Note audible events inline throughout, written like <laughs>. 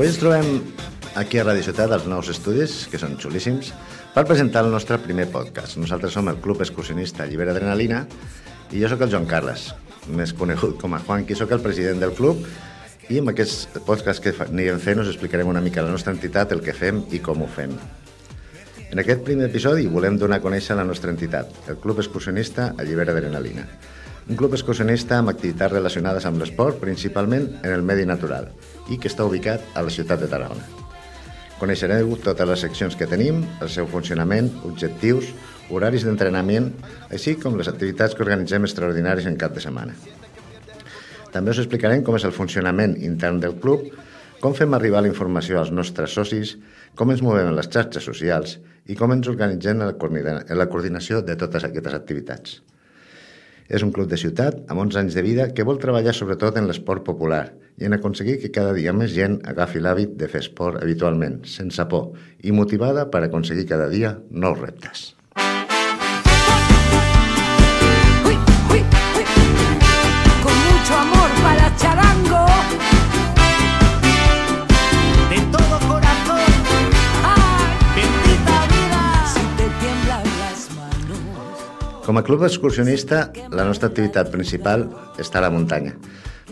Avui ens trobem aquí a Radio Ciutat, als nous estudis, que són xulíssims, per presentar el nostre primer podcast. Nosaltres som el Club Excursionista Llibera Adrenalina i jo sóc el Joan Carles, més conegut com a Juan, que sóc el president del club i amb aquest podcast que anirem fent us explicarem una mica la nostra entitat, el que fem i com ho fem. En aquest primer episodi volem donar a conèixer la nostra entitat, el Club Excursionista a Llibera d'Adrenalina. Un club excursionista amb activitats relacionades amb l'esport, principalment en el medi natural, i que està ubicat a la ciutat de Tarragona. Coneixereu totes les seccions que tenim, el seu funcionament, objectius, horaris d'entrenament, així com les activitats que organitzem extraordinaris en cap de setmana. També us explicarem com és el funcionament intern del club, com fem arribar la informació als nostres socis, com ens movem en les xarxes socials i com ens organitzem en la coordinació de totes aquestes activitats. És un club de ciutat amb 11 anys de vida que vol treballar sobretot en l'esport popular i en aconseguir que cada dia més gent agafi l'hàbit de fer esport habitualment, sense por, i motivada per aconseguir cada dia nous reptes. Con mucho amor para Charango. Com a club excursionista, la nostra activitat principal està a la muntanya,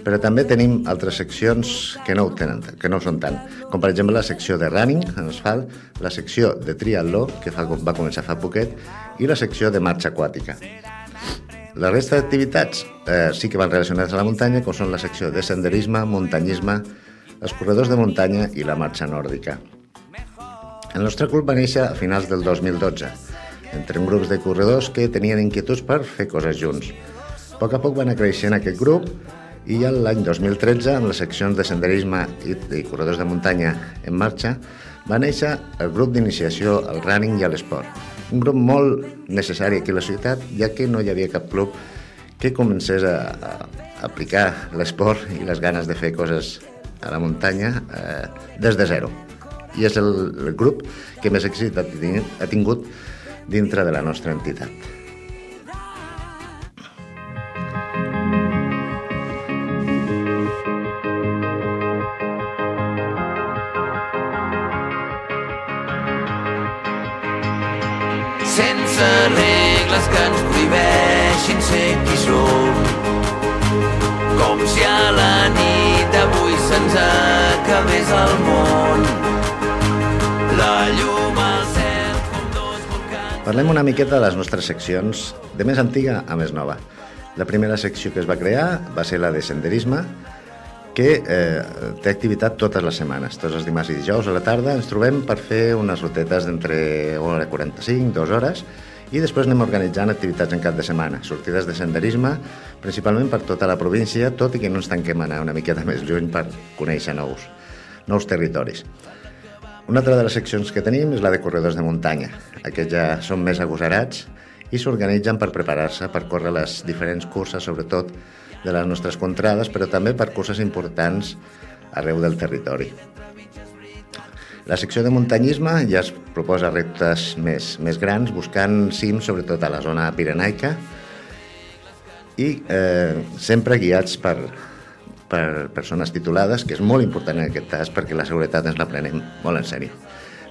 però també tenim altres seccions que no ho tenen, que no ho són tant, com per exemple la secció de running en asfalt, la secció de triatló, que fa, va començar fa poquet, i la secció de marxa aquàtica. La resta d'activitats eh, sí que van relacionades a la muntanya, com són la secció de senderisme, muntanyisme, els corredors de muntanya i la marxa nòrdica. El nostre club va néixer a finals del 2012, entre un grup de corredors que tenien inquietuds per fer coses junts. A poc a poc va anar creixent aquest grup i l'any 2013, amb les seccions de senderisme i, i corredors de muntanya en marxa, va néixer el grup d'iniciació al running i a l'esport. Un grup molt necessari aquí a la ciutat, ja que no hi havia cap club que comencés a, a aplicar l'esport i les ganes de fer coses a la muntanya eh, des de zero. I és el, el grup que més èxit ha ha tingut dintre de la nostra entitat. sense regles que ens prohibeixin ser qui som. Com si a la nit d'avui se'ns acabés el món. Parlem una miqueta de les nostres seccions, de més antiga a més nova. La primera secció que es va crear va ser la de senderisme, que eh, té activitat totes les setmanes. Tots els dimarts i dijous a la tarda ens trobem per fer unes rutetes d'entre 1 hora 45, 2 hores, i després anem organitzant activitats en cap de setmana, sortides de senderisme, principalment per tota la província, tot i que no ens tanquem a anar una miqueta <laughs> més lluny per conèixer nous, nous territoris. Una altra de les seccions que tenim és la de corredors de muntanya. Aquests ja són més agosarats i s'organitzen per preparar-se per córrer les diferents curses, sobretot de les nostres contrades, però també per curses importants arreu del territori. La secció de muntanyisme ja es proposa reptes més, més grans, buscant cims, sobretot a la zona pirenaica, i eh, sempre guiats per, per persones titulades, que és molt important en aquest cas perquè la seguretat ens la prenem molt en sèrio.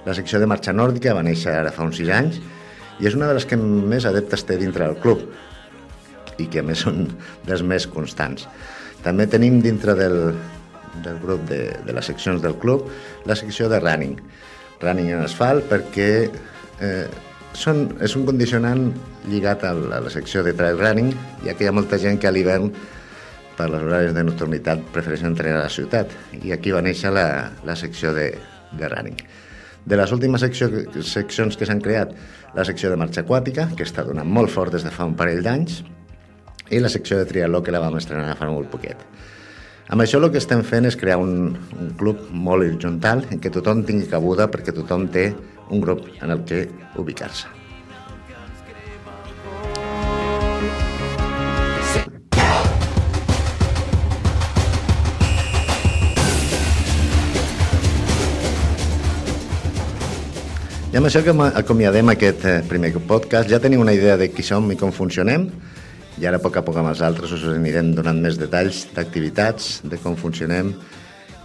La secció de marxa nòrdica va néixer ara fa uns 6 anys i és una de les que més adeptes té dintre del club i que a més són dels més constants. També tenim dintre del, del grup de, de les seccions del club la secció de running. Running en asfalt perquè eh, són, és un condicionant lligat a la, a la secció de trail running, ja que hi ha molta gent que a l'hivern per les horaris de nocturnitat prefereixen entrenar a la ciutat i aquí va néixer la, la secció de, de running. De les últimes secció, seccions que s'han creat, la secció de marxa aquàtica, que està donant molt fort des de fa un parell d'anys, i la secció de triatló que la vam estrenar fa molt poquet. Amb això el que estem fent és crear un, un club molt horitzontal en què tothom tingui cabuda perquè tothom té un grup en el que ubicar-se. Amb això que acomiadem aquest eh, primer podcast, ja teniu una idea de qui som i com funcionem, i ara a poc a poc amb els altres us anirem donant més detalls d'activitats, de com funcionem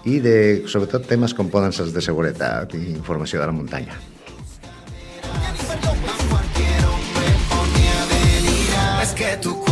i de, sobretot, temes com poden ser els de seguretat i informació de la muntanya. Es que tu